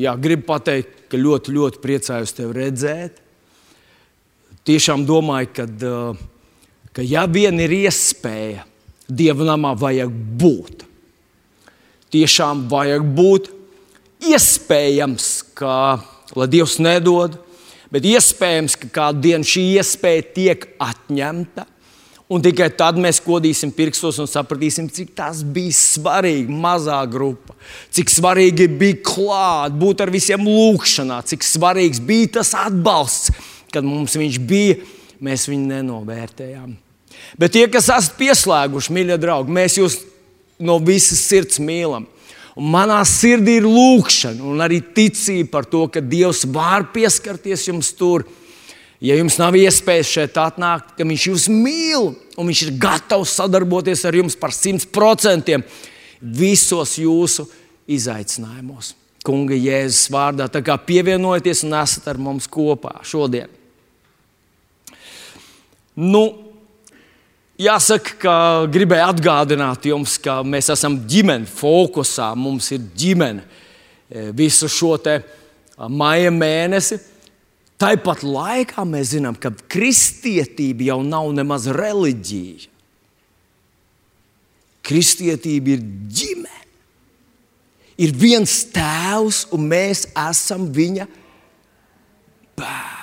jā, gribu pateikt, ka ļoti, ļoti priecājos tevi redzēt. Tiešām domāju, ka, ka ja vien ir iespēja, dievnamā vajag būt. Tiešām vajag būt iespējams, ka, lai Dievs nedod, bet iespējams, ka kādu dienu šī iespēja tiek atņemta. Un tikai tad mēs kodīsim pirkstos un sapratīsim, cik tas bija svarīgi, mazā grupa. Cik svarīgi bija klāt, būt ar visiem lūkšanā, cik svarīgs bija tas atbalsts, kad mums viņš bija, mēs viņu nenovērtējām. Bet tie, kas esat pieslēguši, mīļie draugi, mēs jūs no visas sirds mīlam. Un manā sirdī ir lūkšana un arī ticība par to, ka Dievs var pieskarties jums tur. Ja jums nav iespējas šeit atnākt, ka Viņš jūs mīl un Viņš ir gatavs sadarboties ar jums par simt procentiem visos jūsu izaicinājumos. Kunga Jēzus vārdā. Tā kā pievienojieties un esat ar mums kopā šodien. Nu, Jāsaka, ka gribēju atgādināt jums, ka mēs esam ģimenes fokusā. Mums ir ģimene e, visu šo maija mēnesi. Tāpat laikā mēs zinām, ka kristietība jau nav nemaz reliģija. Kristietība ir ģimene. Ir viens tēvs, un mēs esam viņa bērni.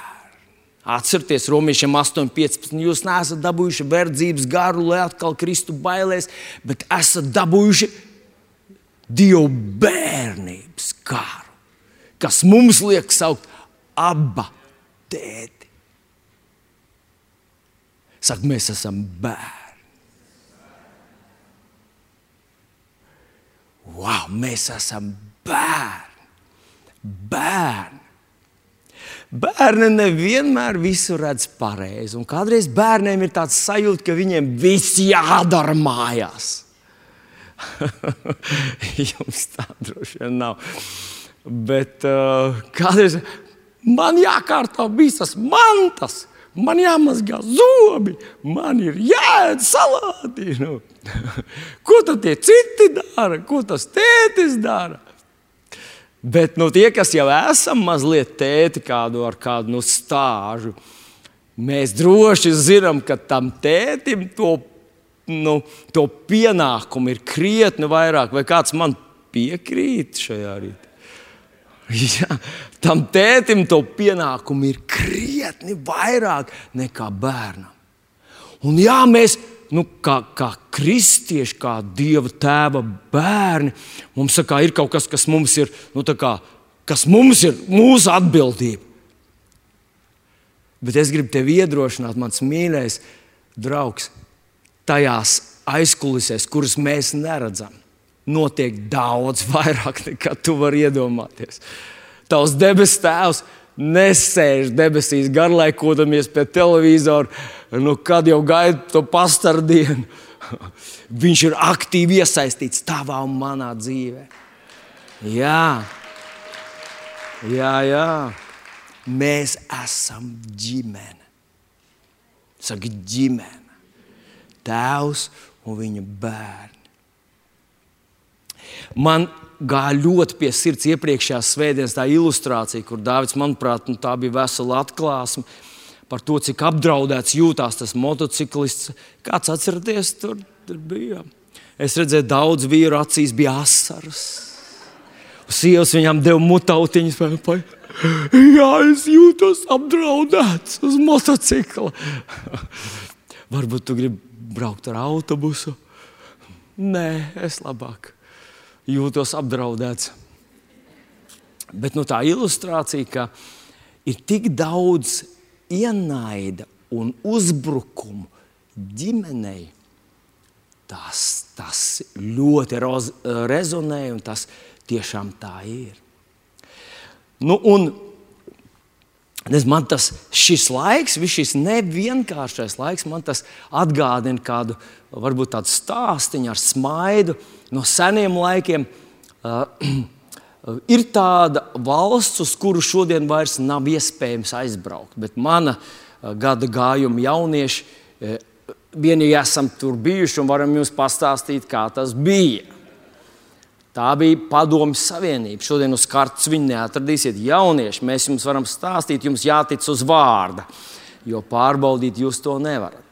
Atcerieties, Romiešiem 8,15. Jūs neesat dabūjuši verdzības garu, lai atkal kristu bailēs, bet esat dabūjuši Dieva bērnības garu, kas mums liek saukt abu tēti. Saka, mēs esam bērni. Wow, mēs esam bērni. Bērni. Bērni nevienmēr visu redz pareizi. Un kādreiz bērniem ir tāds sajūta, ka viņiem viss jādara mājās. Jums tā droši vien nav. Bet uh, kādreiz man jākārto visas mantas, man jāmazgā zobi, man ir jāēd salāti. Nu. Ko tad tie citi dara? Ko tas tētis dara? Bet nu, tie, kas jau esam mazliet tēti kādu ar kādu nu, stāžu, mēs droši zinām, ka tam tētim to, nu, to pienākumu ir krietni vairāk. Vai kāds man piekrīt šajā rītā? Ja, tam tētim to pienākumu ir krietni vairāk nekā bērnam. Un jā, mēs nu, kā, kā kristieši, kā dieva tēva bērni, mums kā, ir kaut kas, kas mums ir, nu, kā, kas mums ir mūsu atbildība. Bet es gribu tevi iedrošināt, mans mīļais draugs, tajās aizkulisēs, kuras mēs neredzam, notiek daudz vairāk nekā tu vari iedomāties. Tavs debes tēvs nesēž debesīs, garlaikodamies pie televizora, nu, kad jau gaida to pastardienu. Viņš ir aktīvi iesaistīts tavā un manā dzīvē. Jā, jā, jā. mēs esam ģimene. Saka, ģimene. Tēvs un viņa bērni. Man gāja ļoti pie sirds iepriekšējās svētdienas tā ilustrācija, kur Dārvids, manuprāt, nu, tā bija vesela atklāsme par to, cik apdraudēts jūtās tas motociklists. Kāds atcerieties, tur, tur bija? Es redzēju, daudz vīru acīs bija asaras. Sievas viņam deva mutautiņas. Jā, es jūtos apdraudēts uz motocikla. Varbūt tu gribi braukt ar autobusu? Nē, es labāk jūtos apdraudēts. Bet nu, tā ilustrācija, ka ir tik daudz ienaida un uzbrukumu ģimenei, tas, tas ļoti roz, rezonē un tas tiešām tā ir. Nu, un, man tas šis laiks, šis nevienkāršais laiks, man tas atgādina kādu varbūt tādu stāstīnu ar smaidu no seniem laikiem. Uh, ir tāda valsts, uz kuru šodien vairs nav iespējams aizbraukt, bet mana uh, gada gājuma jaunieši uh, vienīgi esam tur bijuši un varam jums pastāstīt, kā tas bija. Tā bija Padomju Savienība. Šodien uz kartes viņi neatradīsiet. Jaunieši, mēs jums varam stāstīt, jums jātic uz vārda, jo pārbaudīt jūs to nevarat.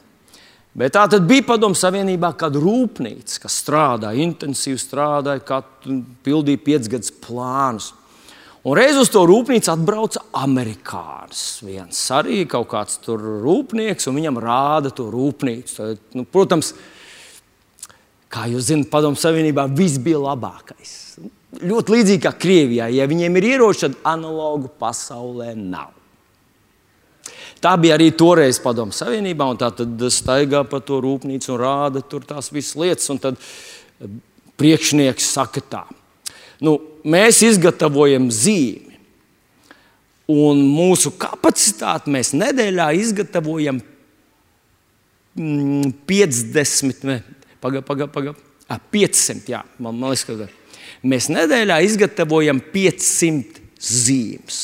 Bet tā tad bija Padomju Savienībā kāda rūpnīca, kas strādāja, intensīvi strādāja, katru, pildīja piecgadus plānus. Un reiz uz to rūpnīcu atbrauca amerikānis. Viens arī kaut kāds tur rūpnieks, un viņam rāda to rūpnīcu. Tad, nu, protams, Kā jūs zināt, Padomu Savienībā viss bija labākais. Ļoti līdzīgi kā Krievijā. Ja viņiem ir ieroči, tad analogu pasaulē nav. Tā bija arī toreiz Padomu Savienībā, un tā tad staigā pa to rūpnīcu un rāda tur tās visas lietas. Un tad priekšnieks saka tā, nu, mēs izgatavojam zīmi. Un mūsu kapacitāti mēs nedēļā izgatavojam 50, mm, Pagaidām, pagaidām, pagaidām. 500. Jā, man, man liekas, ka mēs nedēļā izgatavojam 500 zīmes.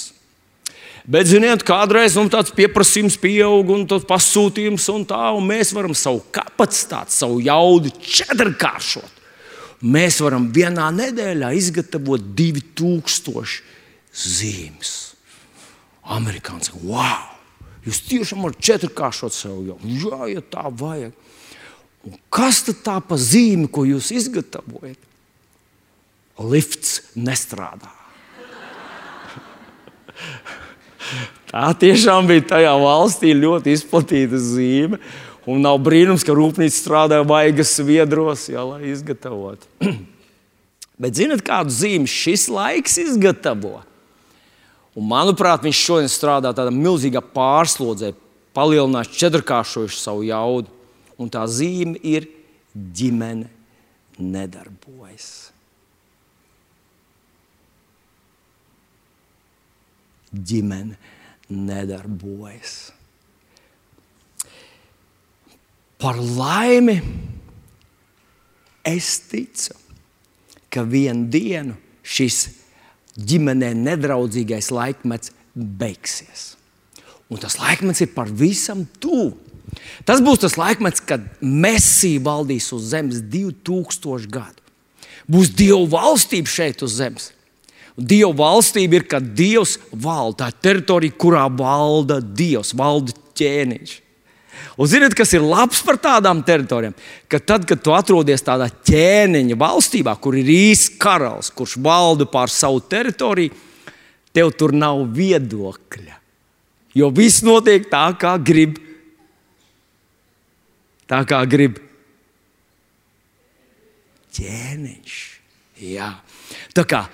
Bet, ziniet, kādreiz mums tāds pieprasījums pieaug, un tas pasūtījums un tā, un mēs varam savu kapacitāti, savu jaudu četrkāršot. Mēs varam vienā nedēļā izgatavot 2000 zīmes. Amerikāņi saka, wow! Jūs tiešām varat četrkāršot savu jaudu. Jā, ja tā vajag. Un kas tad tā pa zīme, ko jūs izgatavojat? Lifts nestrādā. Tā tiešām bija tajā valstī ļoti izplatīta zīme. Un nav brīnums, ka rūpnīca strādāja vaigas viedros, jā, lai izgatavotu. Bet zinat, kādu zīmi šis laiks izgatavo? Un, manuprāt, viņš šodien strādā tādā milzīgā pārslodzē, palielinās četrkāršojuši savu jaudu un tā zīme ir ģimene nedarbojas. Ģimene nedarbojas. Par laimi es ticu, ka vienu dienu šis ģimenē nedraudzīgais laikmets beigsies. Un tas laikmets ir par visam tuvu. Tas būs tas laikmets, kad Mēsija valdīs uz zemes 2000 gadu. Būs Dieva valstība šeit uz zemes. Dieva valstība ir, kad Dievs valda. Tā teritorija, kurā valda Dievs, valda ķēniņš. Un ziniet, kas ir labs par tādām teritorijām? Ka tad, kad tu atrodies tādā ķēniņa valstībā, kur ir īsts karalis, kurš valda pār savu teritoriju, tev tur nav viedokļa. Jo viss notiek tā, kā grib tā kā grib ķēniņš. Jā. Tā kā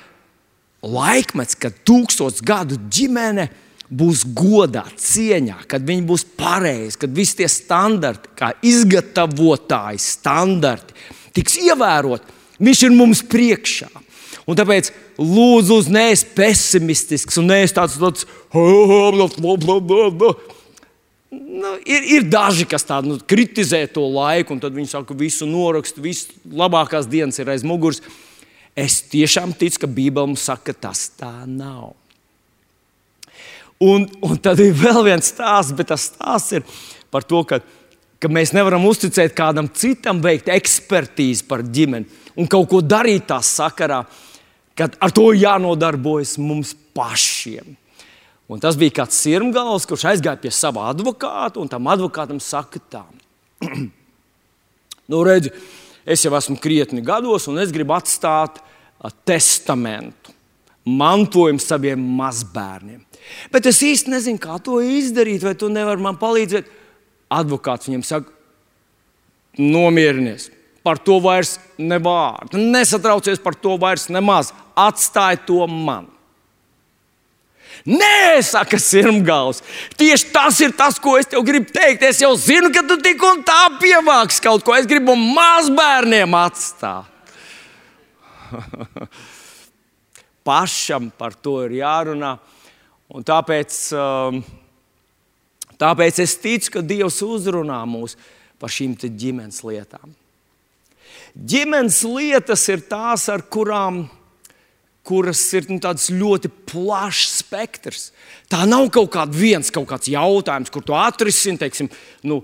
laikmets, kad tūkstoš gadu ģimene būs godā, cieņā, kad viņi būs pareizi, kad visi tie standarti, kā izgatavotāji standarti, tiks ievēroti. Viņš ir mums priekšā. Un tāpēc lūdzu, neesi pesimistisks un neesi tāds tāds Nu, ir, ir daži, kas tādu nu, kritizē to laiku, un tad viņi saka, ka visu norakstu, visu labākās dienas ir aiz muguras. Es tiešām ticu, ka Bībele mums saka, ka tas tā nav. Un, un tad ir vēl viens stāsts, bet tas stāsts ir par to, ka, ka mēs nevaram uzticēt kādam citam veikt ekspertīzi par ģimeni un kaut ko darīt tā sakarā, kad ar to jānodarbojas mums pašiem. Un tas bija kāds sirmgals, kurš aizgāja pie sava advokāta, un tam advokātam saka, tā, nu, redzi, es jau esmu krietni gados, un es gribu atstāt testamentu, mantojumu saviem mazbērniem. Bet es īsti nezinu, kā to izdarīt, vai tu nevari man palīdzēt. Advokāts viņam saka, nomierinies. Par to vairs nevārdu. Nesatraucies par to vairs nemaz. Atstāj to man. Nē, saka Sirmgals. Tieši tas ir tas, ko es tev gribu teikt. Es jau zinu, ka tu tik un tā pievāks kaut ko. Es gribu mazbērniem atstāt. Pašam par to ir jārunā. Un tāpēc, um, tāpēc es ticu, ka Dievs uzrunā mūs par šīm ģimenes lietām. Ģimenes lietas ir tās, ar kurām mēs kuras ir nu, ļoti plašs spektrs. Tā nav kaut kāds viens kaut kāds jautājums, kur tu atrisini, teiksim, nu,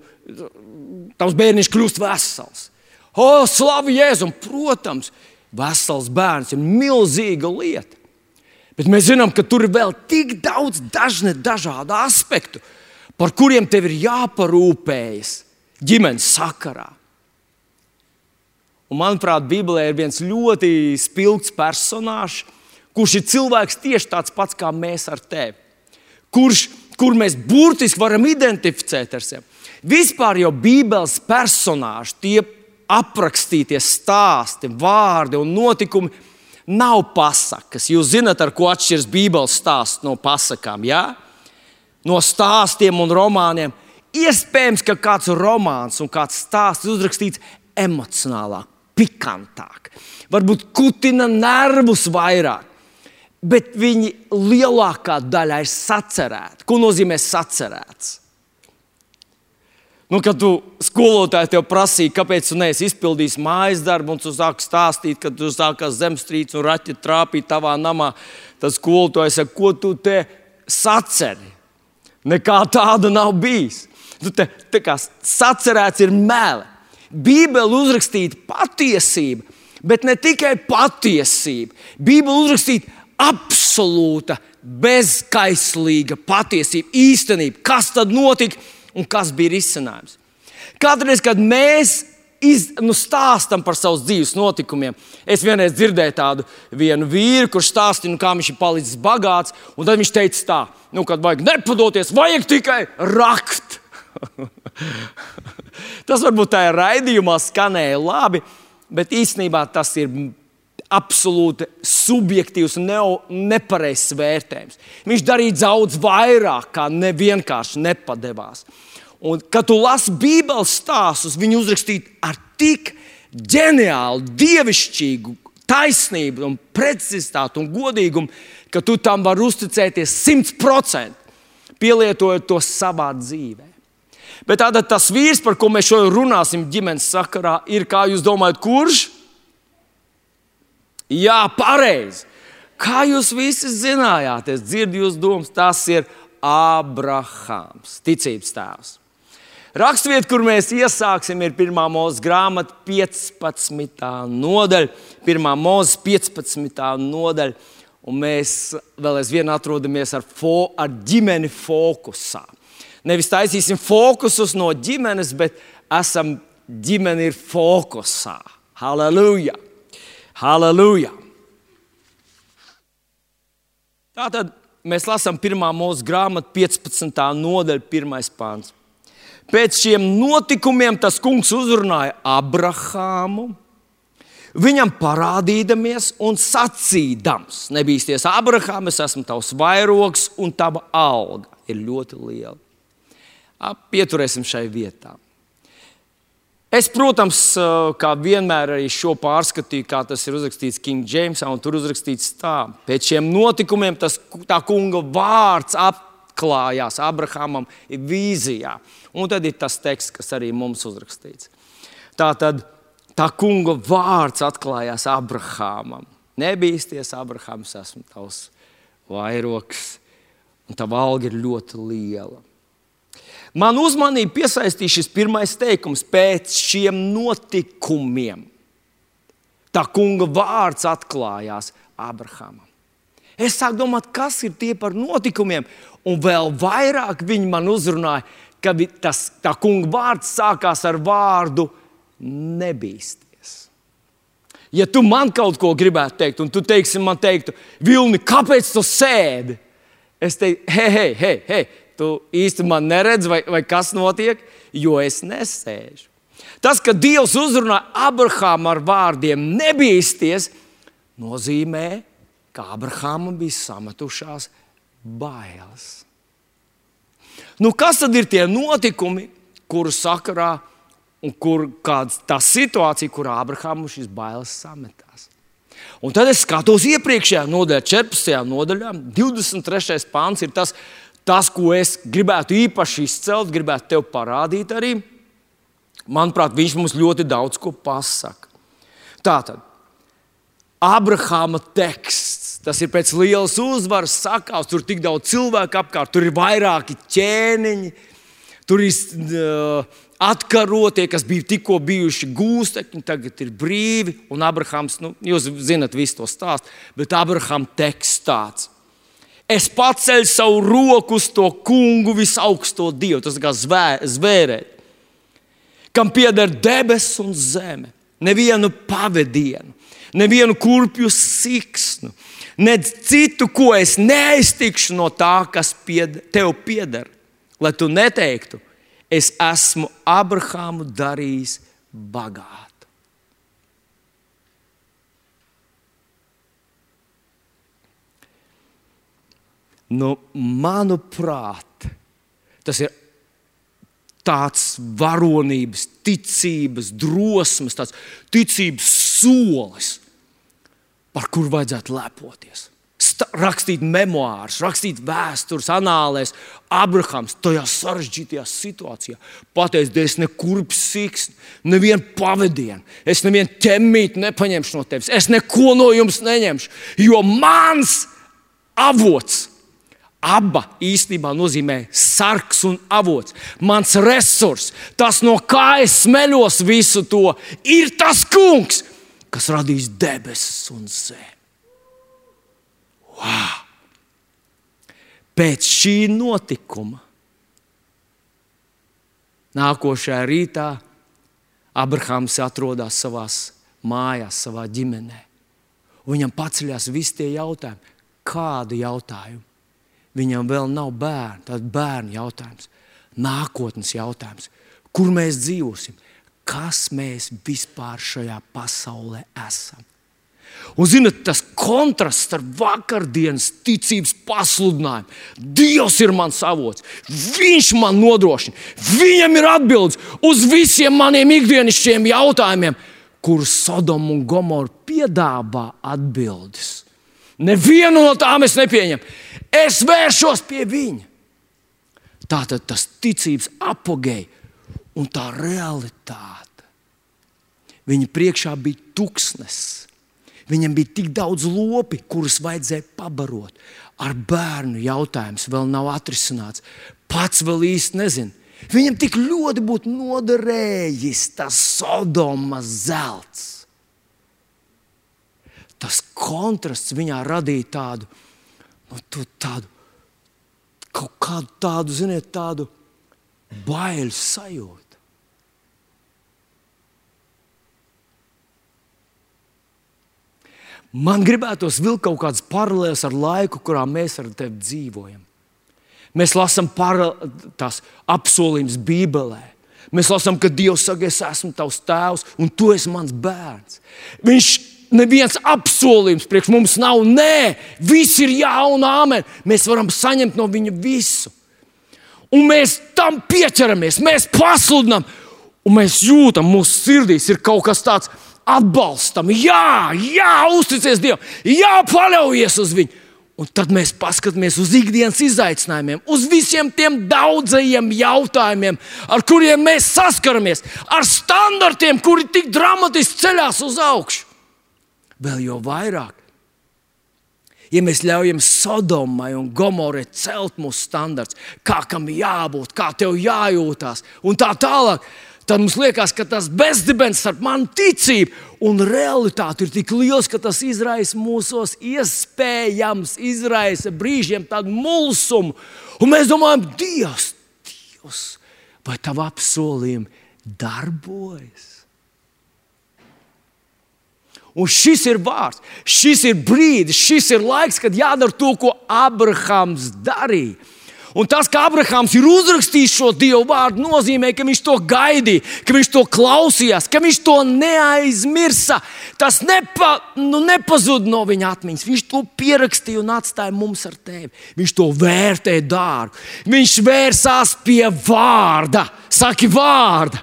tavs bērniņš kļūst vesels. O, slavu Jēzum! Protams, vesels bērns ir milzīga lieta. Bet mēs zinām, ka tur ir vēl tik daudz dažne, dažādu aspektu, par kuriem tev ir jāparūpējas ģimenes sakarā. Un, manuprāt, Bībelē ir viens ļoti spilgts personāžs, kurš ir cilvēks tieši tāds pats kā mēs ar tevi. Kurš, kur mēs burtiski varam identificēt ar sevi. Vispār jau Bībeles personāži, tie aprakstītie stāsti, vārdi un notikumi nav pasakas. Jūs zināt, ar ko atšķiras Bībeles stāsts no pasakām, jā? no stāstiem un romāniem. Iespējams, ka kāds romāns un kāds stāsts ir uzrakstīts emocionālāk, pikantāk, varbūt kutina nervus vairāk. Bet viņi lielākā daļa ir sacerēti. Ko nozīmē sacerēts? Nu, kad tu skolotāji tev prasīja, kāpēc tu neesi izpildījis mājas darbu, un tu sāki stāstīt, ka tu sākās zemestrīce un raķi trāpīja tavā namā, tad skolotājs saka, ko tu te saceri? Nekā tāda nav bijis. Tu te, te kā sacerēts ir meli. Bībele uzrakstīta patiesība, bet ne tikai patiesība. Bībele uzrakstīta absolūta, bezskaislīga patiesība, īstenība. Kas tad notika? un kas bija risinājums. Katru reizi, kad mēs iz, nu, stāstam par savus dzīves notikumiem, es vienreiz dzirdēju tādu vīru, kurš stāstīja, nu, kā viņš ir palicis bagāts. Tad viņš teica, tā, nu, kad vajag nepadoties, vajag tikai rakt. tas varbūt tā ir raidījumā, skanēja labi, bet īstenībā tas ir absolūti subjektīvs un ne, nepareizs vērtējums. Viņš darīja daudz vairāk, kā ne vienkārši nepadevās. Un, kad tu lasi Bībeles stāstus, viņi uzrakstīti ar tik ģeniālu, dievišķīgu taisnību, un precizitāti un godīgumu, ka tu tam vari uzticēties simtprocentīgi, pielietojot to savā dzīvē. Bet tātad tas vīrs, par ko mēs šodien runāsim ģimenes sakarā, ir, kā jūs domājat, kurš? Jā, pareizi. Kā jūs visi zinājāt, es dzirdu jūsu domas, tas ir Abrahāms, ticības tēvs. Rakstvieta, kur mēs iesāksim, ir 1. mūža grāmata, 15. nodaļa. 1. mūža 15. nodaļa. Un mēs vēl aizvien atrodamies ar, fo, ar ģimeni fokusā. Nevis taisīsim fokusus no ģimenes, bet esam ģimeni ir fokusā. Halleluja! Halleluja! Tātad mēs lasām 1. mūža grāmatu, 15. nodaļa, 1. pāns. Pēc šiem notikumiem tas kungs uzrunāja Abrahāmu. Viņam parādīdamies un sacīdams, nebīsties, Abrahām, es esmu tavs vairogs un tava alga ir ļoti liela. Pieturēsim šai vietā. Es, protams, kā vienmēr arī šo pārskatīju, kā tas ir uzrakstīts King Jamesā, un tur uzrakstīts tā. Pēc šiem notikumiem tas kunga vārds atklājās Abrahamam vīzijā. Un tad ir tas teksts, kas arī mums uzrakstīts. Tā tad tā kunga vārds atklājās Abrahamam. Nebīsties, Abrahams, esmu tavs vairoks, un tā valga ir ļoti liela. Man uzmanību piesaistīja šis pirmais teikums pēc šiem notikumiem. Tā kunga vārds atklājās Abrahamam. Es sāku domāt, kas ir tie par notikumiem, un vēl vairāk viņi man uzrunāja, ka tas, tā kunga vārds sākās ar vārdu nebīsties. Ja tu man kaut ko gribētu teikt, un tu teiksi man, teiktu, Vilni, kāpēc tu sēdi? Es teiktu, hei, hei, hei, hei, tu īsti man neredzi, vai, vai kas notiek, jo es nesēžu. Tas, ka Dievs uzrunā Abrahāmu ar vārdiem nebīsties, nozīmē, ka Abrahamam bija sametušās bailes. Nu, kas tad ir tie notikumi, kuru sakarā un kur, kāda tā situācija, kurā Abrahamam šīs bailes sametās? Un tad es skatos iepriekšējā nodaļā, 14. nodaļā, 23. pāns ir tas, tas, ko es gribētu īpaši izcelt, gribētu tev parādīt arī. Manuprāt, viņš mums ļoti daudz ko pasaka. Tātad, Abrahama teksts Tas ir pēc lielas uzvaras, sakās, tur ir tik daudz cilvēku apkārt, tur ir vairāki ķēniņi. Tur ir uh, atkarotie, kas bija tikko bijuši gūstekņi, tagad ir brīvi. Un Abrahams, nu, jūs zinat visu to stāstu, bet Abraham teksts tāds. Es paceļu savu roku uz to kungu, visaugsto dievu, tas kā zvē, zvērēt, kam pieder debesis un zeme. Nevienu pavadienu, nevienu kurpju siksnu, ne citu, ko es neiztikšu no tā, kas pied, tev pieder. Lai tu neteiktu, es esmu Abrahāmu darījis bagātu. Nu, manuprāt, tas ir tāds varonības, ticības, drosmes, tāds ticības solis, par kuru vajadzētu lepoties rakstīt memoārus, rakstīt vēstures, anālēs. Abrahams tajā sarežģītajā situācijā pateica, ka es nekurps siks, nevienu pavadienu, es nevienu ķemmīti nepaņemšu no tevis, es neko no jums neņemšu, jo mans avots. Aba īstenībā nozīmē sarks un avots. Mans resurs, tas no kā es smeļos visu to, ir tas kungs, kas radīs debesis un zemi. Wow! Pēc šī notikuma nākošajā rītā Abrahams atrodas savā mājās, savā ģimenē. Viņam paceļās visi tie jautājumi, kādi jautājumi. Viņam vēl nav bērnu, tas bērnu jautājums, nākotnes jautājums, kur mēs dzīvosim, kas mēs vispār šajā pasaulē esam. Un, zinot, tas kontrasts starp vakardienas ticības pasludinājumu. Dievs ir mans avots, Viņš man nodrošina, Viņam ir atbildes uz visiem maniem ikdienišķiem jautājumiem, kurus Sodoma un Gomora piedāvā atbildes. Nevienu no tām es nepieņemu. Es vēršos pie viņa. Tā tad tas ticības apgabals un tā realitāte. Viņa priekšā bija tuksnesis Viņam bija tik daudz lopi, kurus vajadzēja pabarot. Ar bērnu jautājums vēl nav atrisināts. Pats vēl īsti nezina. Viņam tik ļoti būtu noderējis tas Sodomas zelts. Tas kontrasts viņā radīja tādu, nu, tādu kaut kādu tādu, ziniet, tādu bailu sajūtu. Man gribētos vilkt kaut kādas paralēlas ar laiku, kurā mēs ar tevi dzīvojam. Mēs lasām tās apsolījumus Bībelē. Mēs lasām, ka Dievs saka, es esmu tavs tēvs, un tu esi mans bērns. Viņš neviens apsolījums priekš mums nav. Nē, viss ir jā un āmen. Mēs varam saņemt no viņa visu. Un mēs tam pieķeramies, mēs pasludinām, un mēs jūtam, mūsu sirdīs ir kaut kas tāds atbalstam, jā, jā, uzticies Dievam, jā, paļaujies uz viņu. Un tad mēs paskatāmies uz ikdienas izaicinājumiem, uz visiem tiem daudzajiem jautājumiem, ar kuriem mēs saskaramies, ar standartiem, kuri tik dramatiski ceļās uz augšu. Vēl jau vairāk, ja mēs ļaujam Sodomai un Gomorai celt mūsu standarts, kā kam jābūt, kā tev jājūtās un tā tālāk, tad mums liekas, ka tas bezdibens starp manu ticību un realitāti ir tik liels, ka tas izraisa mūsos iespējams, izraisa brīžiem tādu mulsumu. Un mēs domājam, Dievs, Dievs vai tavu apsolījumu darbojas? Un šis ir vārds, šis ir brīdis, šis ir laiks, kad jādara to, ko Abrahams darīja. Un tas, ka Abrahams ir uzrakstījis šo Dievu vārdu, nozīmē, ka viņš to gaidīja, ka viņš to klausījās, ka viņš to neaizmirsa. Tas nepa, nu, nepazuda no viņa atmiņas. Viņš to pierakstīja un atstāja mums ar tevi. Viņš to vērtēja dārgu. Viņš vērsās pie vārda, saki vārda.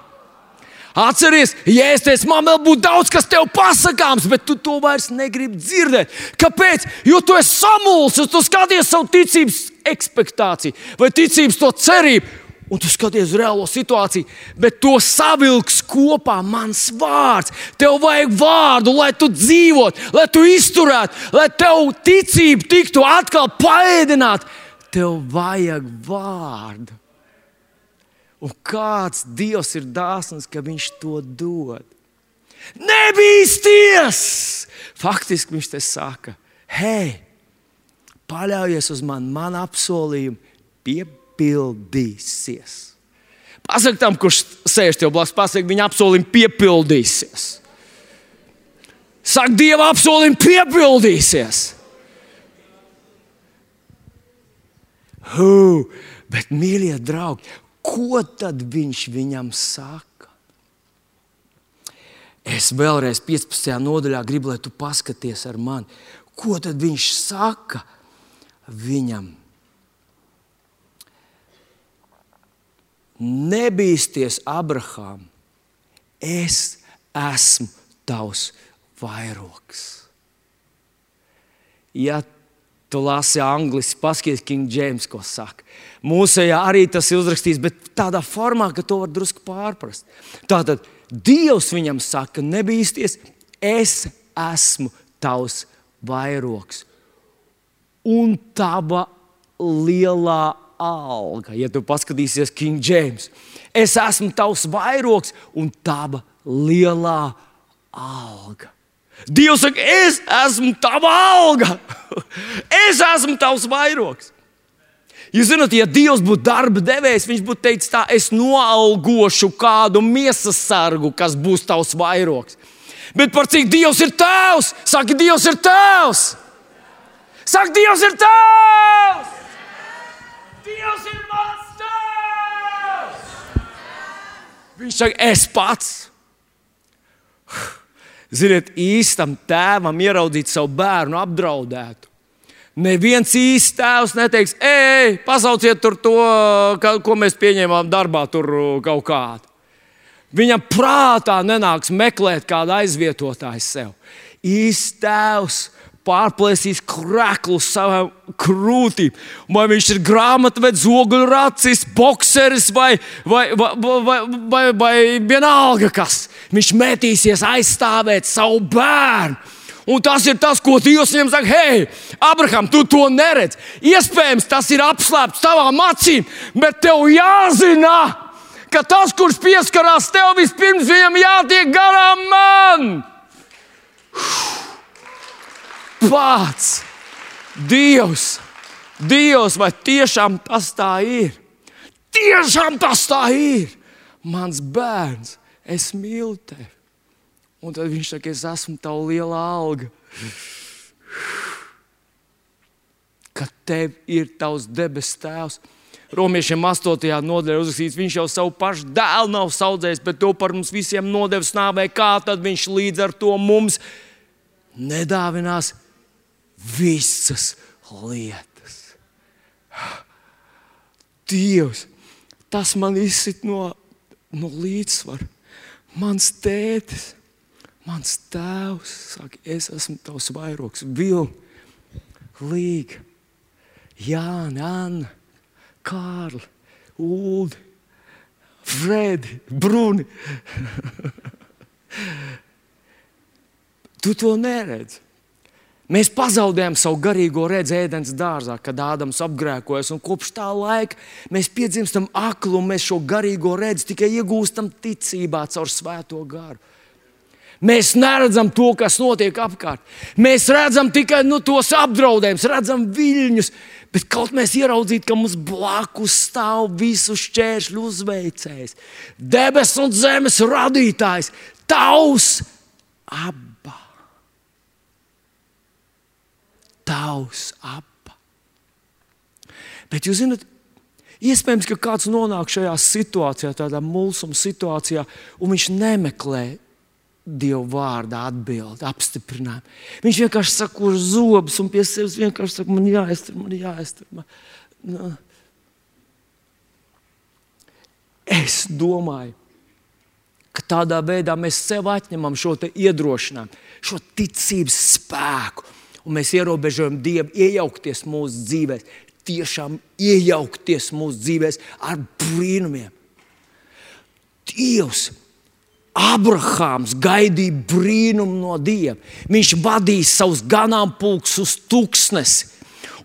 Atceries, ja es teicu, man vēl būtu daudz kas tev pasakāms, bet tu to vairs negribi dzirdēt. Kāpēc? Jo tu esi samulsis, tu skaties savu ticības expectāciju vai ticības to cerību. Un tu skaties uz reālo situāciju, bet to savilks kopā mans vārds. Tev vajag vārdu, lai tu dzīvotu, lai tu izturētu, lai tev ticība tiktu atkal paēdināta. Tev vajag vārdu. Un kāds Dievs ir dāsns, ka Viņš to dod. Nebīsties! Faktiski viņš te saka, hei, paļaujies uz mani, man apsolījumi piepildīsies. Pasaki tam, kurš sēž tev blakus, pasaki, viņa apsolījumi piepildīsies. Saka, Dieva apsolījumi piepildīsies. Huh, bet, mīļie draugi, ko tad viņš viņam saka? Es vēlreiz 15. nodaļā gribu, lai tu paskaties ar mani, ko tad viņš saka viņam. Nebīsties, Abrahām, es esmu tavs vairogs. Ja tu lasi angliski, paskaties, King James, ko saka. Mūsejā arī tas ir uzrakstīts, bet tādā formā, ka to var drusku pārprast. Tātad Dievs viņam saka, nebīsties, es esmu tavs vairogs un tava lielā alga. Ja tu paskatīsies King James, es esmu tavs vairogs un tava lielā alga. Dievs saka, es esmu tava alga, es esmu tavs vairogs. Jūs zināt, ja Dievs būtu darba devējs, viņš būtu teicis, tā, es noalgošu kādu miesas sargu, kas būs tavs vairogs. Bet par cik Dievs ir tēvs? Saka, Dievs ir tēvs! Saka, Dievs ir tēvs! Dievs ir mans tēvs! Viņš saka, es pats. Ziniet, īstam tēvam ieraudzīt savu bērnu apdraudētu Neviens īsts tēvs neteiks, ej, pasauciet tur to, ko mēs pieņēmām darbā, tur kaut kādu. Viņam prātā nenāks meklēt kādu aizvietotāju sev. Īsts tēvs pārplēsīs krēklu savām krūtīm. Vai viņš ir grāmatvedis, ogļu racis, boxeris vai, vai, vai, vai, vai, vai vienalga kas. Viņš metīsies aizstāvēt savu bērnu. Un tas ir tas, ko Dievs viņam saka, hei, Abraham, tu to neredzi. Iespējams, tas ir apslēpts tavām acīm, bet tev jāzina, ka tas, kurš pieskarās tev, vispirms viņam jātiek garām man. Pats, Dievs, Dievs, vai tiešām tas tā ir? Tiešām tas tā ir. Mans bērns, es mīlu tevi. Un tad viņš saka, es esmu tava liela alga. Ka tev ir tavs debesu tēvs. Romiešiem 8. nodaļā uzrakstīts, viņš jau savu pašu dēlu nav audzējis, bet to par mums visiem nodevis nāvē. Kā tad viņš līdz ar to mums nedāvinās visas lietas? Dievs, tas man izsit no, no līdzsvara. Mans tētis Mans tēvs saka, es esmu tavs vairogs, Vilni, Līga, Jāna, Anna, Kārli, Ulu, Fredi, Bruni. tu to neredzi. Mēs pazaudējām savu garīgo redzi ēdienas dārzā, kad Ādams apgrēkojas. Kopš tā laika mēs piedzimstam aklu un mēs šo garīgo redzi tikai iegūstam ticībā caur svēto garu. Mēs neredzam to, kas notiek apkārt. Mēs redzam tikai nu, tos apdraudējumus, redzam viļņus. Bet kaut mēs ieraudzītu, ka mums blakus stāv visu šķēršļu uzveicējs, debesu un zemes radītājs, tavs abā. Tavs abā. Bet jūs zināt, iespējams, ka kāds nonāk šajā situācijā, tādā mulsuma situācijā, un viņš nemeklē Dieva vārdā atbildi, apstiprinājumu. Viņš vienkārši saka, uz zobus un pie sevis vienkārši saka, man jāiztur, man jāiztur. Man. Nu. Es domāju, ka tādā veidā mēs sev atņemam šo iedrošinājumu, šo ticības spēku, un mēs ierobežojam Dievu iejaukties mūsu dzīvē, tiešām iejaukties mūsu dzīvē ar brīnumiem. Dievs! Abrahāms gaidīja brīnumu no Dieva. Viņš vadīja savus ganāmpulkus uz tūkstnesi.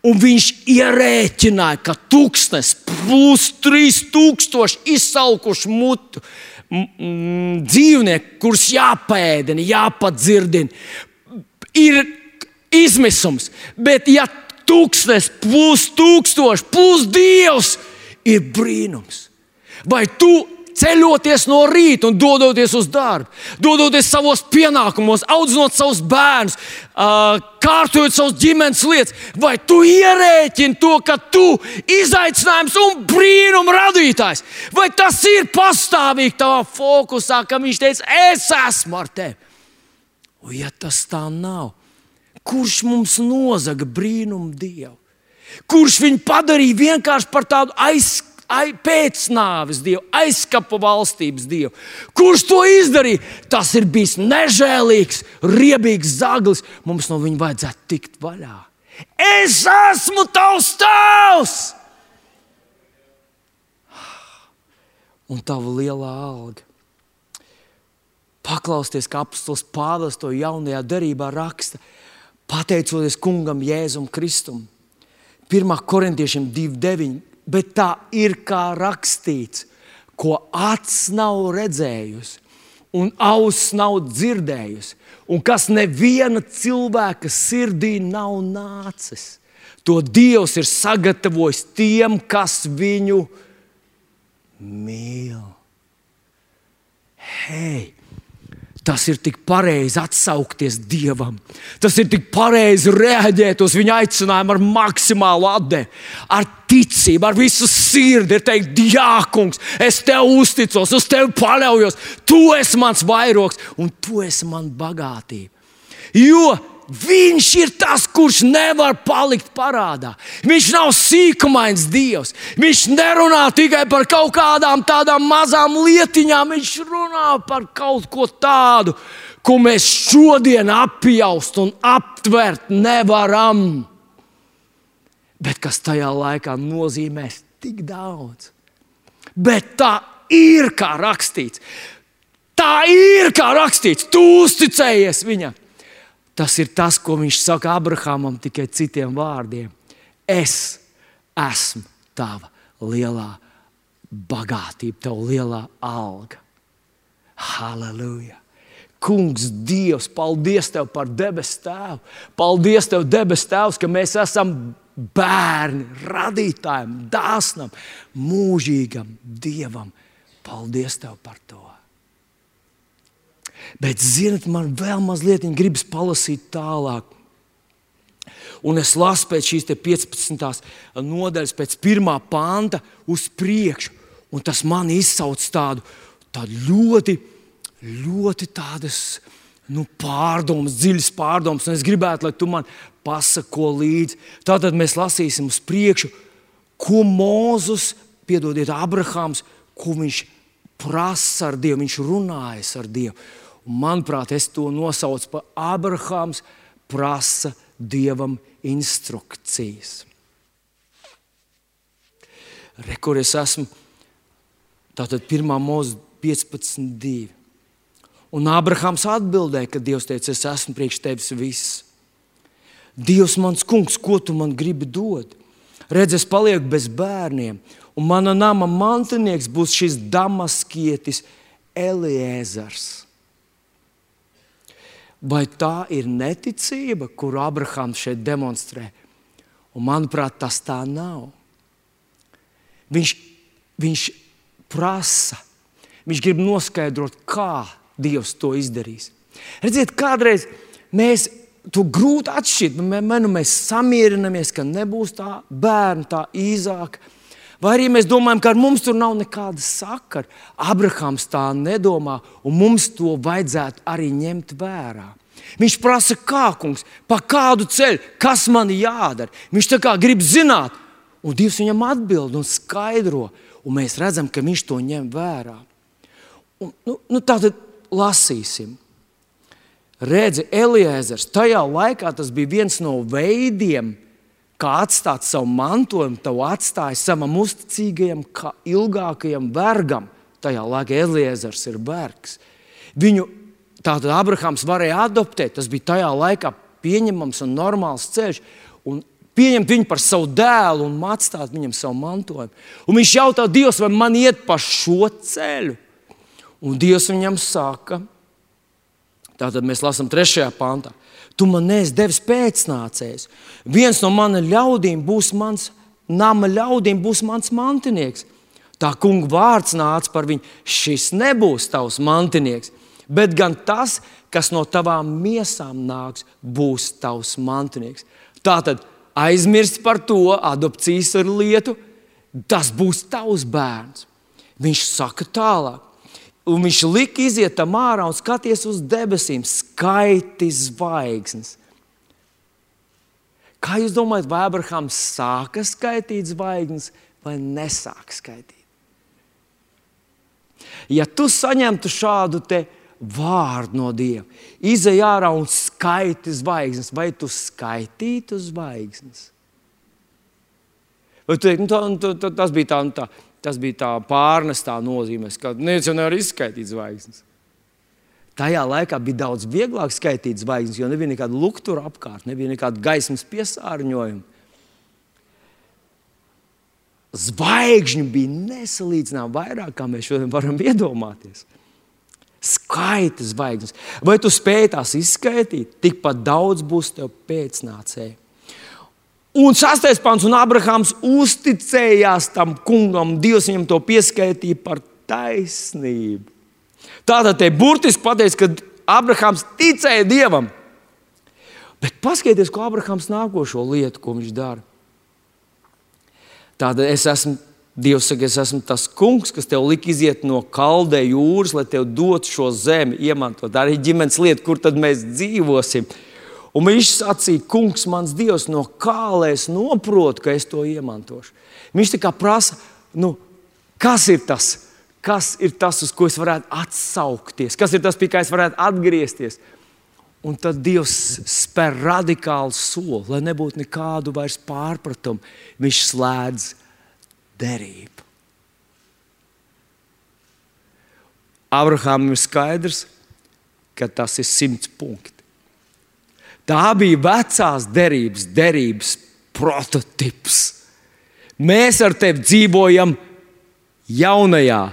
Un viņš ierēķināja, ka tūkstnes plus 3000 izsalkuši mutu dzīvnieku, kurus jāpēdina, jāpadzirdina, ir izmisums. Bet, ja tūkstnes plus tūkstoši plus dievs, ir brīnums. Vai tu ceļoties no rīta un dodoties uz darbu, dodoties savos pienākumos, audzinot savus bērnus, kārtojot savus ģimenes lietas, vai tu ierēķini to, ka tu izaicinājums un brīnuma radītājs? Vai tas ir pastāvīgi tavā fokusā, ka viņš teica, es esmu ar tevi? Un, ja tas tā nav, kurš mums nozaga brīnumu Dievu? Kurš viņu padarīja vienkārši par tādu aizsardzību? pēcnāves Dievu, aizskapa valstības Dievu. Kurš to izdarīja? Tas ir bijis nežēlīgs, riebīgs zaglis. Mums no viņa vajadzētu tikt vaļā. Es esmu tavs tēvs! Un tava lielā alga. Paklausties, kā apelsīns Pāvils to jaunajā darbā raksta, pateicoties kungam Jēzum Kristum. 1. korintiešiem 2,9 bet tā ir kā rakstīts, ko acis nav redzējusi, un auss nav dzirdējusi, un kas neviena cilvēka sirdī nav nācis. To Dievs ir sagatavojis tiem, kas viņu mīl. Hei! Tas ir tik pareizi atsaukties Dievam. Tas ir tik pareizi reaģēt uz viņa aicinājumu ar maksimālu atdevi, ar ticību, ar visu sirdi. Ir teikt, Jā, kungs, es tev uzticos, uz tevi paļaujos. Tu esi mans vairogs un tu esi man bagātība. Jo Viņš ir tas, kurš nevar palikt parādā. Viņš nav sīkumains dievs. Viņš nerunā tikai par kaut kādām tādām mazām lietiņām. Viņš runā par kaut ko tādu, ko mēs šodien apjaust un aptvert nevaram. Bet kas tajā laikā nozīmēs tik daudz. Bet tā ir kā rakstīts. Tā ir kā rakstīts. Tu uzticējies viņam. Tas ir tas, ko viņš saka Abrahamam, tikai citiem vārdiem. Es esmu tava lielā bagātība, tava lielā alga. Halleluja! Kungs, Dievs, paldies Tev par debesu Tēvu. Paldies Tev, debesu Tēvs, ka mēs esam bērni, radītājiem, dāsnam, mūžīgam Dievam. Paldies Tev par to! Bet, zinot, man vēl mazliet gribas palasīt tālāk. Un es lasu pēc šīs 15. nodaļas, pēc pirmā panta uz priekšu. Un tas man izsauc tādu, tādu ļoti, ļoti tādas, nu, pārdomas, dziļas pārdomas. Un es gribētu, lai tu man pasako līdzi. Tātad mēs lasīsim uz priekšu, ko Mozus, piedodiet, Abrahāms, ko viņš prasa ar Dievu, viņš runājas ar Dievu. Manuprāt, es to nosaucu par Abrahāms prasa dievam instrukcijas. Rekur es esmu tātad 1. mūzika 15.2. Un Abrahāms atbildēja, ka Dievs teica, es esmu priekš tevis viss. Dievs, mans kungs, ko tu man gribi dot? Redz, es palieku bez bērniem, un mana nama mantinieks būs šis damaskietis Eliezers. Vai tā ir neticība, kuru Abrahams šeit demonstrē? Un, manuprāt, tas tā nav. Viņš, viņš prasa, viņš grib noskaidrot, kā Dievs to izdarīs. Redziet, kādreiz mēs to grūti atšķirt. Nu, mēs samierinamies, ka nebūs tā bērna, tā īzāka Vai arī mēs domājam, ka ar mums tur nav nekāda sakara. Abrahams tā nedomā, un mums to vajadzētu arī ņemt vērā. Viņš prasa, kā kungs, pa kādu ceļu, kas man jādara. Viņš tā kā grib zināt, un Dievs viņam atbild un skaidro, un mēs redzam, ka viņš to ņem vērā. Un, nu, nu, tā tad lasīsim. Redzi, Eliezers, tajā laikā tas bija viens no veidiem, kā kā atstāt savu mantojumu, tev atstāja savam uzticīgajam, kā ilgākajam vergam. Tajā laikā Eliezers ir vergs. Viņu tātad Abrahams varēja adoptēt, tas bija tajā laikā pieņemams un normāls ceļš. Un pieņemt viņu par savu dēlu un atstāt viņam savu mantojumu. Un viņš jautā Dievs, vai man iet pa šo ceļu? Un Dievs viņam saka, tātad mēs lasām trešajā pantā. Tu man neesi devis pēcnācējs. Viens no maniem ļaudīm būs mans, nama ļaudīm būs mans mantinieks. Tā kunga vārds nāca par viņu. Šis nebūs tavs mantinieks, bet gan tas, kas no tavām miesām nāks, būs tavs mantinieks. Tā tad aizmirst par to adopcijas lietu, tas būs tavs bērns. Viņš saka tālāk. Un viņš lika iziet tam ārā un skaties uz debesīm, skaiti zvaigznes. Kā jūs domājat, vai Abrahams sāka skaitīt zvaigznes vai nesāka skaitīt? Ja tu saņemtu šādu vārdu no Dieva, izej ārā un skaiti zvaigznes, vai tu skaitītu zvaigznes? Vai tu teiksi, nu, tā, nu, tā, tas bija tā, nu, tā, tas bija tā pārnestā nozīmē, ka neviens jau nevar izskaidrot zvaigznes. Tajā laikā bija daudz vieglāk skaitīt zvaigznes, jo nebija nekāda luktura apkārt, nebija nekāda gaismas piesārņojuma zvaigžņu bija nesalīdzināmāk vairāk, kā mēs šodien varam iedomāties. Skaita zvaigznes. Vai tu spēj tās izskaidrot? Tikpat daudz būs tev pēcnācēji. Un sastais pants, un Abrahams uzticējās tam kungam, Dievs viņam to pieskaitīja par taisnību. Tātad te burtiski pateiks, ka Abrahams ticēja Dievam. Bet paskatieties, ko Abrahams nākošo lietu, ko viņš dara. Tātad es esmu, Dievs saka, es esmu tas kungs, kas tev lika iziet no kaldē jūras, lai tev dotu šo zemi, iemantot. Tā arī ģimenes lieta, kur tad mēs dzīvosim. Un viņš sacīja, kungs, mans dievs, no kā lai es saprotu, ka es to iemantošu. Viņš tā kā prasa, nu, kas ir tas, kas ir tas, uz ko es varētu atsaukties, kas ir tas, pie kā es varētu atgriezties. Un tad Dievs spēr radikālu soli, lai nebūtu nekādu vairs pārpratumu. Viņš slēdz derību. Abrahamam ir skaidrs, ka tas ir simts punkti. Tā bija vecās derības, derības prototyps. Mēs ar tevi dzīvojam jaunajā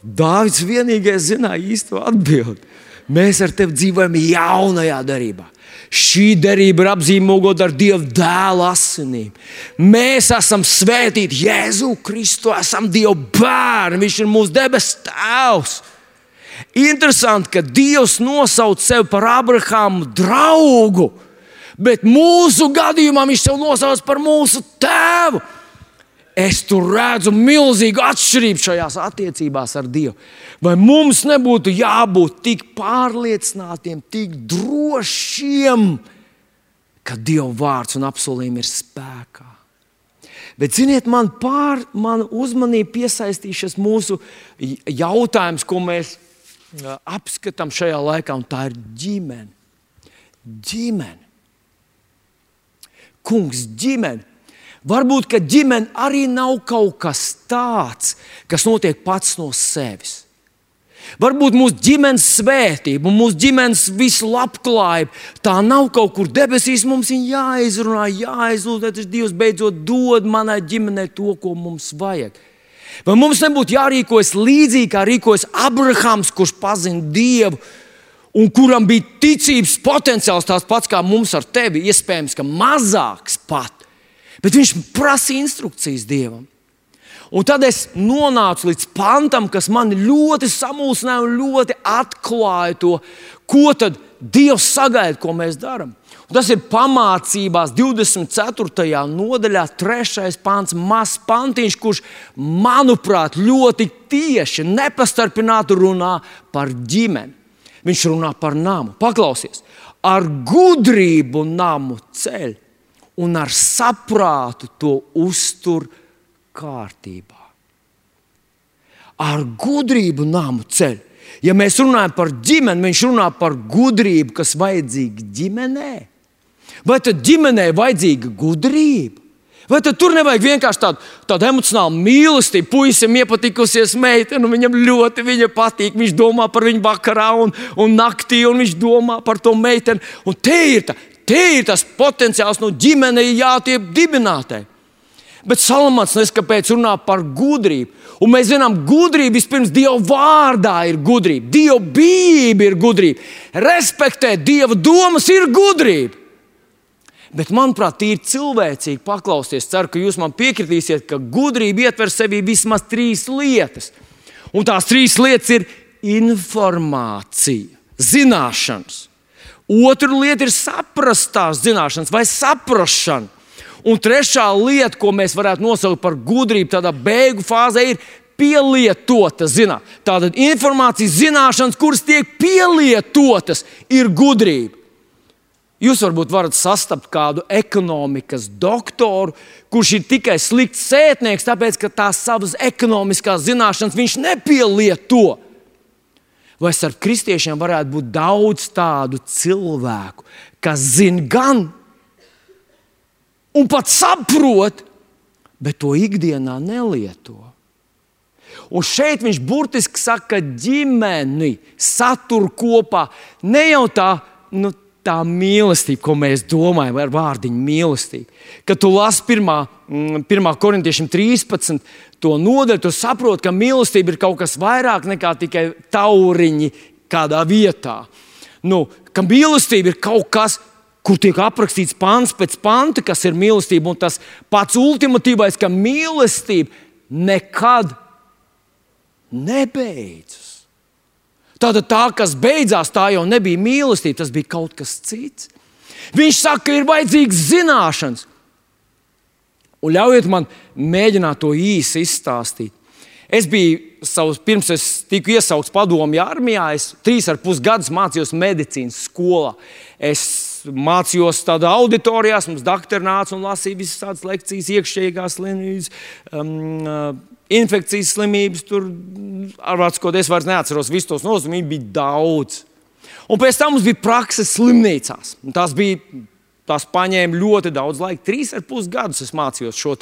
Dāvids vienīgais zināja īsto atbildi. Mēs ar tevi dzīvojam jaunajā darbā. Šī derība ir apzīmogota ar Dieva dēla asinīm. Mēs esam svētīti Jēzu Kristu, esam Dieva bērni, Viņš ir mūsu debesu tēvs. Interesanti, ka Dievs nosauc sevi par Abrahāmu draugu, bet mūsu gadījumā Viņš sev nosauc par mūsu tēvu. Es tur redzu milzīgu atšķirību šajās attiecībās ar Dievu. Vai mums nebūtu jābūt tik pārliecinātiem, tik drošiem, ka Dieva vārds un apsolījumi ir spēkā? Bet, ziniet, man, pār, man uzmanība piesaistījušies mūsu jautājums, ko mēs apskatām šajā laikā, un tā ir ģimene. Ģimene. Kungs, ģimene. Varbūt, ka ģimene arī nav kaut kas tāds, kas notiek pats no sevis. Varbūt mūsu ģimenes svētība, mūsu ģimenes vislabklājība, tā nav kaut kur debesīs. Mums ir jāizrunā, jāizlūdz, lai Dievs beidzot dod manai ģimenei to, ko mums vajag. Vai mums nebūtu jārīkojas līdzīgi, kā rīkojas Abrahams, kurš pazina Dievu un kuram bija ticības potenciāls tāds pats kā mums ar tevi, iespējams, ka mazāks pat. Bet viņš prasīja instrukcijas dievam. Un tad es nonācu līdz pantam, kas man ļoti samulsināja un ļoti atklāja to, ko tad Dievs sagaida, ko mēs darām. Tas ir pamācībās 24. nodaļā, 3. pāns, mazs pantiņš, kurš, manuprāt, ļoti tieši, nepastarpināti runā par ģimeni. Viņš runā par namu. Paklausies, ar gudrību namu ceļu un ar saprātu to uztur kārtībā. Ar gudrību nāmu ceļ. Ja mēs runājam par ģimeni, viņš runā par gudrību, kas vajadzīga ģimenē. Vai tad ģimenē vajadzīga gudrība? Vai tad tur nevajag vienkārši tādu, tādu emocionālu mīlestību? Puisim iepatikusies meitene, viņam ļoti viņa patīk. Viņš domā par viņu vakarā un, un naktī, un viņš domā par to meiteni. Un te ir tā, te ir tas potenciāls, no ģimenei jātiek dibinātai. Bet Salamans neskapēc runā par gudrību. Un mēs zinām, gudrība vispirms Dieva vārdā ir gudrība, Dieva bība ir gudrība, respektēt Dieva domas ir gudrība. Bet, manuprāt, ir cilvēcīgi paklausties. Ceru, ka jūs man piekritīsiet, ka gudrība ietver sevī vismaz trīs lietas. Un tās trīs lietas ir informācija, zināšanas. Otra lieta ir saprast tās zināšanas vai saprāšana. Un trešā lieta, ko mēs varētu nosaukt par gudrību, tādā beigu fāzē, ir pielietota zināšana. Tātad informācijas zināšanas, kuras tiek pielietotas, ir gudrība. Jūs varbūt varat sastapt kādu ekonomikas doktoru, kurš ir tikai slikts sētnieks, tāpēc ka tās savas ekonomiskās zināšanas viņš nepielieto. Vai starp kristiešiem varētu būt daudz tādu cilvēku, kas zina gan un pat saprot, bet to ikdienā nelieto. Un šeit viņš burtiski saka, ka ģimeni satur kopā ne jau tā, nu, tā mīlestība, ko mēs domājam ar vārdiņu mīlestība. Kad tu lasi 1. 1. korintiešiem 13. to nodaļu, tu saproti, ka mīlestība ir kaut kas vairāk nekā tikai tauriņi kādā vietā. Nu, ka mīlestība ir kaut kas, kur tiek aprakstīts pants pēc panta, kas ir mīlestība. Un tas pats ultimatīvais, ka mīlestība nekad nebeidzas. Tātad tā, kas beidzās, tā jau nebija mīlestība, tas bija kaut kas cits. Viņš saka, ka ir vajadzīgs zināšanas. Un ļaujiet man mēģināt to īsi izstāstīt. Es biju savus, pirms es tiku iesaukts padomju armijā, es trīs ar pus gadus mācījos medicīnas skolā. Es mācījos tādā auditorijā, mums doktori nāca un lasīja visas tādas lekcijas, iekšējās slimības, um, uh, infekcijas slimības. Tur, arvāts, ko es vairs neatceros, visus tos nozīmīgi bija daudz. Un pēc tam mums bija prakses slimnīcās. Tās bija Tās paņēma ļoti daudz laika. Trīs ar pus gadus es mācījos šo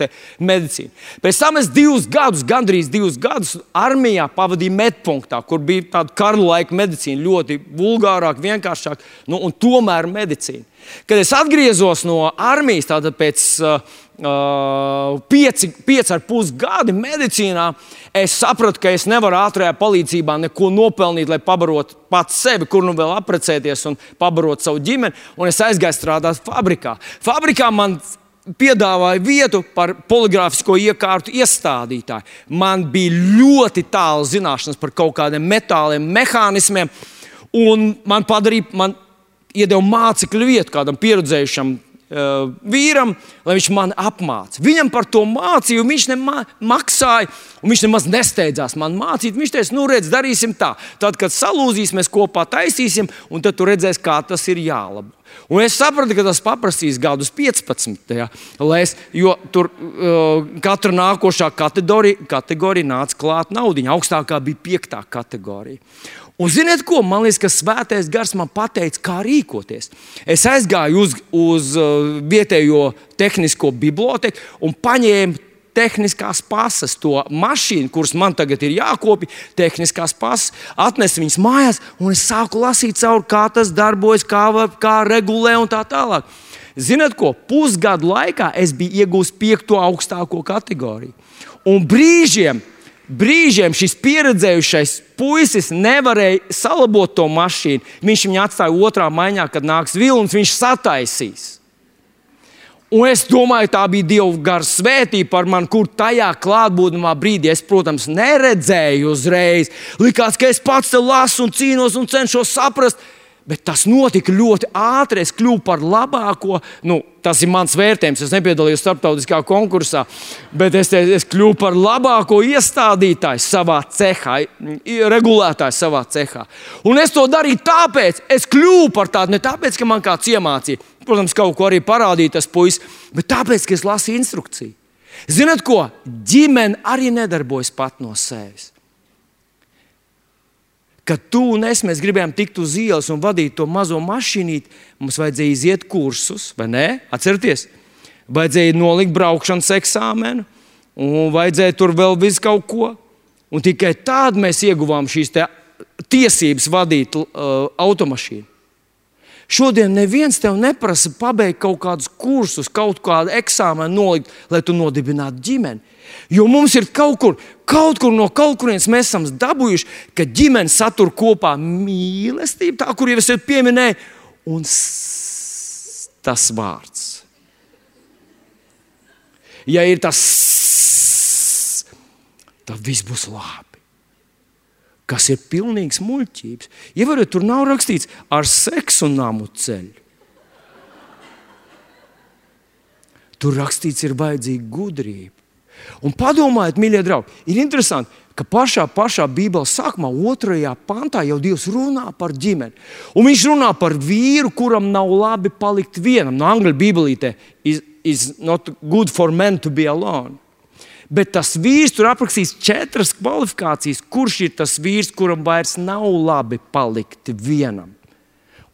medicīnu. Pēc tam es divus gadus, gandrīz divus gadus, armijā pavadīju medpunktā, kur bija tāda kara laika medicīna, ļoti vulgārāka, vienkāršāka, nu, un tomēr medicīna. Kad es atgriezos no armijas, tātad pēc uh, uh, pieci, pieci ar pus gadi medicīnā, es sapratu, ka es nevaru ātrajā palīdzībā neko nopelnīt, lai pabarotu pats sevi, kur nu vēl apprecēties un pabarot savu ģimeni. Un es aizgāju strādāt fabrikā. Fabrikā man piedāvāja vietu par poligrāfisko iekārtu iestādītāju. Man bija ļoti tālu zināšanas par kaut kādiem metāliem, mehānismiem, un man padarīja, man iedeva mācekļu vietu kādam pieredzējušam uh, vīram, lai viņš man apmācītu. Viņam par to mācīju, viņš nemaksāja, un viņš nemaz nesteidzās man mācīt. Viņš teica, nu, redz, darīsim tā. Tad, kad salūzīs, mēs kopā taisīsim, un tad tu redzēsi, kā tas ir jālabo. Un es sapratu, ka tas prasīs gadus 15. Ja, es, jo tur uh, katra nākošā kategorija, kategorija nāca klāt naudiņa. Augstākā bija piektā kategorija. Un ziniet, ko man liekas, ka svētais gars man pateica, kā rīkoties. Es aizgāju uz, uz uh, vietējo tehnisko biblioteku un paņēmu tehniskās pasas, to mašīnu, kuras man tagad ir jākopja, tehniskās pasas, atnesu viņas mājās, un es sāku lasīt cauri, kā tas darbojas, kā, kā regulē un tā tālāk. Ziniet, ko pusgadu laikā es biju iegūmis piekto augstāko kategoriju. Un brīžiem brīžiem šis pieredzējušais puisis nevarēja salabot to mašīnu. Viņš viņu atstāja otrā maiņā, kad nāks vilnis, viņš sataisīs. Un es domāju, tā bija Dieva gara svētība par mani, kur tajā klātbūtnē brīdī es, protams, neredzēju uzreiz. Likās, ka es pats te lasu un cīnos un cenšos saprast, Bet tas notika ļoti ātri. Es kļuvu par labāko. Nu, tas ir mans vērtējums. Es nepiedalījos starptautiskā konkursā, bet es, es kļuvu par labāko iestādītāju savā cehā, regulētāju savā cehā. Un es to darīju tāpēc, es kļuvu par tādu ne tāpēc, ka man kāds iemācīja. Protams, kaut ko arī parādīja tas puisis, bet tāpēc, ka es lasīju instrukciju. Ziniet, ko? Ģimene arī nedarbojas pat no sevis kad tu un es gribējām tikt uz ielas un vadīt to mazo mašīnīti, mums vajadzēja iziet kursus, vai ne? Atcerieties, vajadzēja nolikt braukšanas eksāmenu, un vajadzēja tur vēl visu kaut ko. Un tikai tad mēs ieguvām šīs tiesības vadīt uh, automašīnu. Šodien neviens tev neprasa pabeigt kaut kādus kursus, kaut kādu eksāmenu nolikt, lai tu nodibinātu ģimeni. Jo mums ir kaut kur, kaut kur no kaut kurienes mēs esam dabūjuši, ka ģimene satur kopā mīlestību, tā kur jau es pieminēju, un tas vārds. Ja ir tas, tad viss būs labi kas ir pilnīgs muļķības. Ievariet, tur nav rakstīts ar seksu namu ceļu. Tur rakstīts, ir vajadzīga gudrība. Un padomājiet, mīļie draugi, ir interesanti, ka pašā, pašā Bībeles sākumā, otrajā pantā, jau Dievs runā par ģimeni. Un viņš runā par vīru, kuram nav labi palikt vienam. No angļu bībelītē, is, is not good for men to be alone. Bet tas vīrs tur aprakstīs četras kvalifikācijas, kurš ir tas vīrs, kuram vairs nav labi palikt vienam.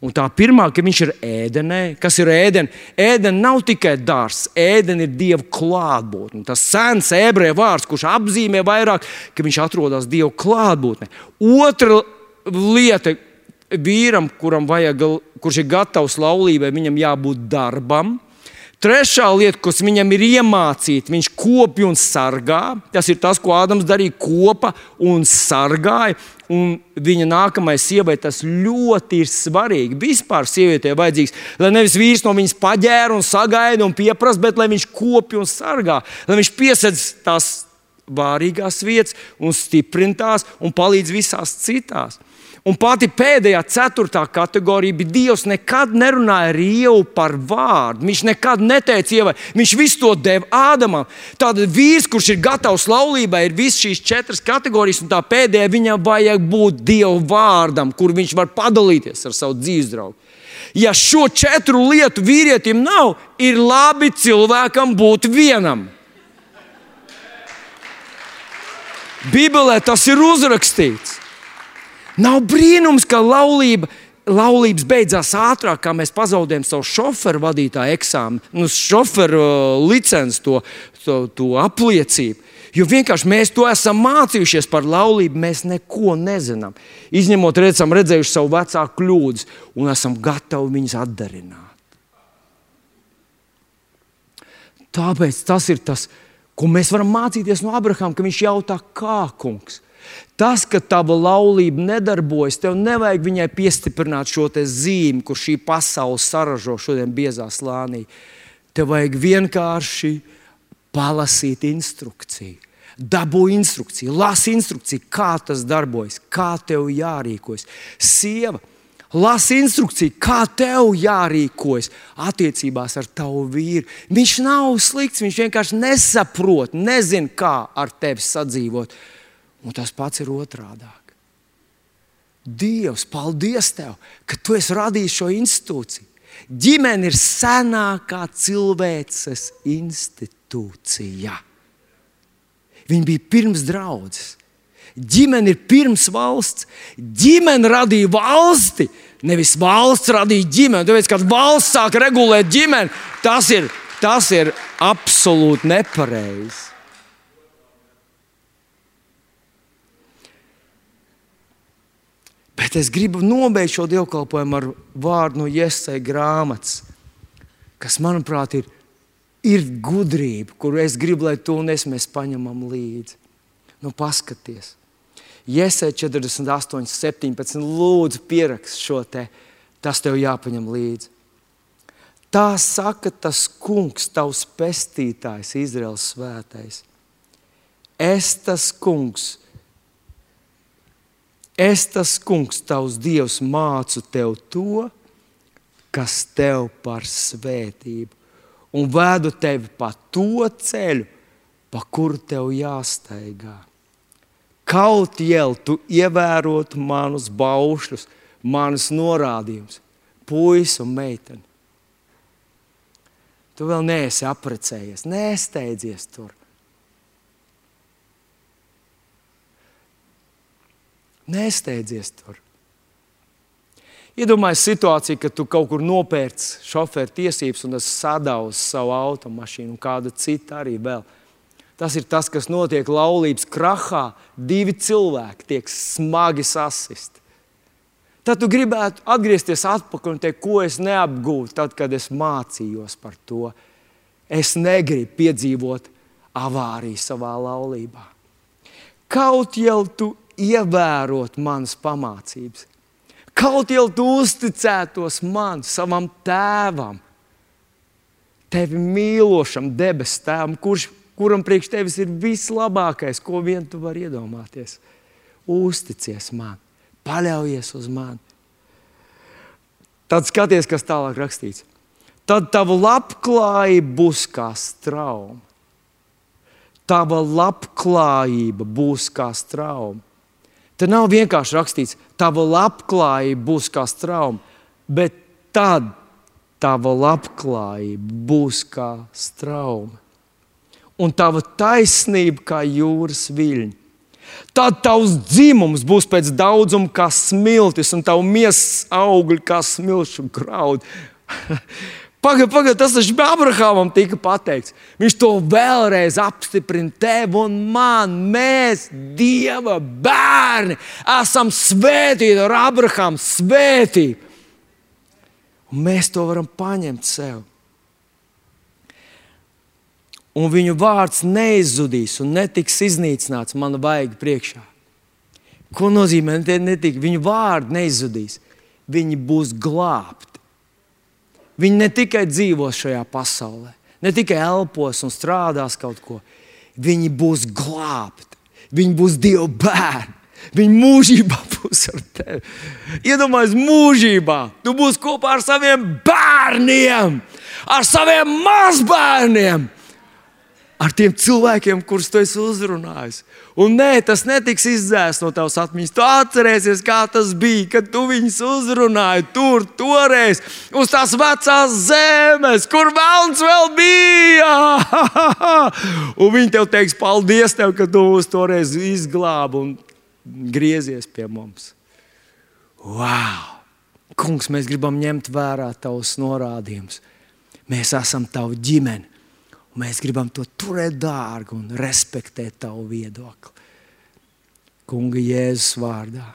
Un tā pirmā, ka viņš ir ēdenē, kas ir ēdena. Ēdena nav tikai dārsts, ēdena ir dieva klātbūtne. Tas sens ebreju vārds, kurš apzīmē vairāk, ka viņš atrodas dieva klātbūtnē. Otra lieta vīram, kuram vajag, kurš ir gatavs laulībai, viņam jābūt darbam. Trešā lieta, kas viņam ir iemācīta, viņš kopja un sargā. Tas ir tas, ko Ādams darīja, kopa un sargāja. Un viņa nākamajai sievai tas ļoti ir svarīgi. Vispār sievietei vajadzīgs, lai nevis vīrs no viņas paģēra un sagaida un pieprasa, bet lai viņš kopja un sargā, lai viņš piesedz tās vārīgās vietas un stiprina tās un palīdz visās citās. Un pati pēdējā, ceturtā kategorija bija Dievs. Nekad nerunāja ar Ievu par vārdu. Viņš nekad neteica Ievai, viņš visu to deva Ādamam. Tātad vīrs, kurš ir gatavs laulībai, ir visas šīs četras kategorijas, un tā pēdējā viņam vajag būt Dieva vārdam, kur viņš var padalīties ar savu dzīves draugu. Ja šo četru lietu vīrietim nav, ir labi cilvēkam būt vienam. Bībelē tas ir uzrakstīts. Nav brīnums, ka laulība, laulības beidzās ātrāk, kā mēs pazaudējam savu šoferu vadītāju eksāmenu, nu, šoferu uh, licenci, to, to, to apliecību. Jo vienkārši mēs to esam mācījušies par laulību, mēs neko nezinām. Izņemot, redzam, redzējuši savu vecāku kļūdas un esam gatavi viņus atdarināt. Tāpēc tas ir tas, ko mēs varam mācīties no Abrahama, ka viņš jautā, kā kungs. Tas, ka tava laulība nedarbojas, tev nevajag viņai piestiprināt šo zīmi, kur šī pasaule saražo šodien biezā slānī. Tev vajag vienkārši palasīt instrukciju. Dabū instrukciju, lasi instrukciju, kā tas darbojas, kā tev jārīkojas. Sieva, lasi instrukciju, kā tev jārīkojas attiecībās ar tavu vīru. Viņš nav slikts, viņš vienkārši nesaprot, nezina, kā ar tevi sadzīvot. Un tas pats ir otrādāk. Dievs, paldies tev, ka tu esi radījis šo institūciju. Ģimene ir senākā cilvēces institūcija. Viņa bija pirms draudzes. Ģimene ir pirms valsts. Ģimene radīja valsti. Nevis valsts radīja ģimeni. Tāpēc, kad valsts sāk regulēt ģimeni, tas ir, tas ir absolūti nepareizi. Bet es gribu nobeigt šo dievkalpojumu ar vārdu no Iesai grāmatas, kas, manuprāt, ir, ir gudrība, kuru es gribu, lai tu un es mēs paņemam līdzi. Nu, paskaties, Iesai 48, 17. Lūdzu, pierakst šo te, tas tev jāpaņem līdzi. Tā saka tas kungs, tavs pestītājs, Izraels svētais. Es tas kungs, Es, tas kungs, tavs dievs, mācu tev to, kas tev par svētību, un vedu tevi pa to ceļu, pa kuru tev jāsteigā. Kaut jau tu ievērotu manus baušļus, manus norādījumus, puisis un meiteni. Tu vēl neesi apprecējies, nesteidzies tur. Nesteidzies tur. Iedomājieties situāciju, kad tu kaut kur nopērci šoferu tiesības un tas sadauž savu automašīnu un kāda cita arī vēl. Tas ir tas, kas notiek laulības krahā. Divi cilvēki tiek smagi sasisti. tad tu gribētu atgriezties atpakaļ un teikt, ko es neapgūstu, tad, kad es mācījos par to. Es negribu piedzīvot avāriju savā laulībā. Kaut jau tu ievērot manas pamācības, kaut jau tu uzticētos man, savam tēvam, tevi mīlošam debesu tēvam, kurš, kuram priekš tevis ir vislabākais, ko vien tu vari iedomāties. Uzticies man, paļaujies uz mani. Tad skaties, kas tālāk rakstīts. Tad tava labklājība būs kā strauma. Tava labklājība būs kā strauma. Te nav vienkārši rakstīts, tava labklājība būs kā strauma, bet tad tava labklājība būs kā strauma. Un tava taisnība kā jūras viļņi. Tad tavs dzimums būs pēc daudzuma kā smiltis, un tavs miesas augļi kā smilšu graudi. Pagaidiet, pagaidiet, tas taču Abrahamam tika pateikts. Viņš to vēlreiz apstiprina tev un man. Mēs, Dieva bērni, esam svētīti ar Abrahamu svētību. Un mēs to varam paņemt sev. Un viņu vārds neizzudīs un netiks iznīcināts mana vaiga priekšā. Ko nozīmē? Netika, viņu vārdi neizzudīs, viņi būs glābti. Viņi ne tikai dzīvos šajā pasaulē, ne tikai elpos un strādās kaut ko, viņi būs glābti, viņi būs Dieva bērni. Viņa mūžībā būs ar tevi. Iedomājieties, mūžībā tu būsi kopā ar saviem bērniem, ar saviem mazbērniem ar tiem cilvēkiem, kurus tu esi uzrunājis. Un nē, tas netiks izdzēsts no tavas atmiņas. Tu atcerēsies, kā tas bija, kad tu viņus uzrunāji tur, toreiz, uz tās vecās zemes, kur vēlams vēl bija. un viņi tev teiks, paldies, tev, ka tu mūs toreiz izglābi un griezies pie mums. Wow! Kungs, mēs gribam ņemt vērā tavus norādījumus. Mēs esam tava ģimene Mēs gribam to turēt dārgu un respektēt tavu viedokli. Kunga Jēzus vārdā.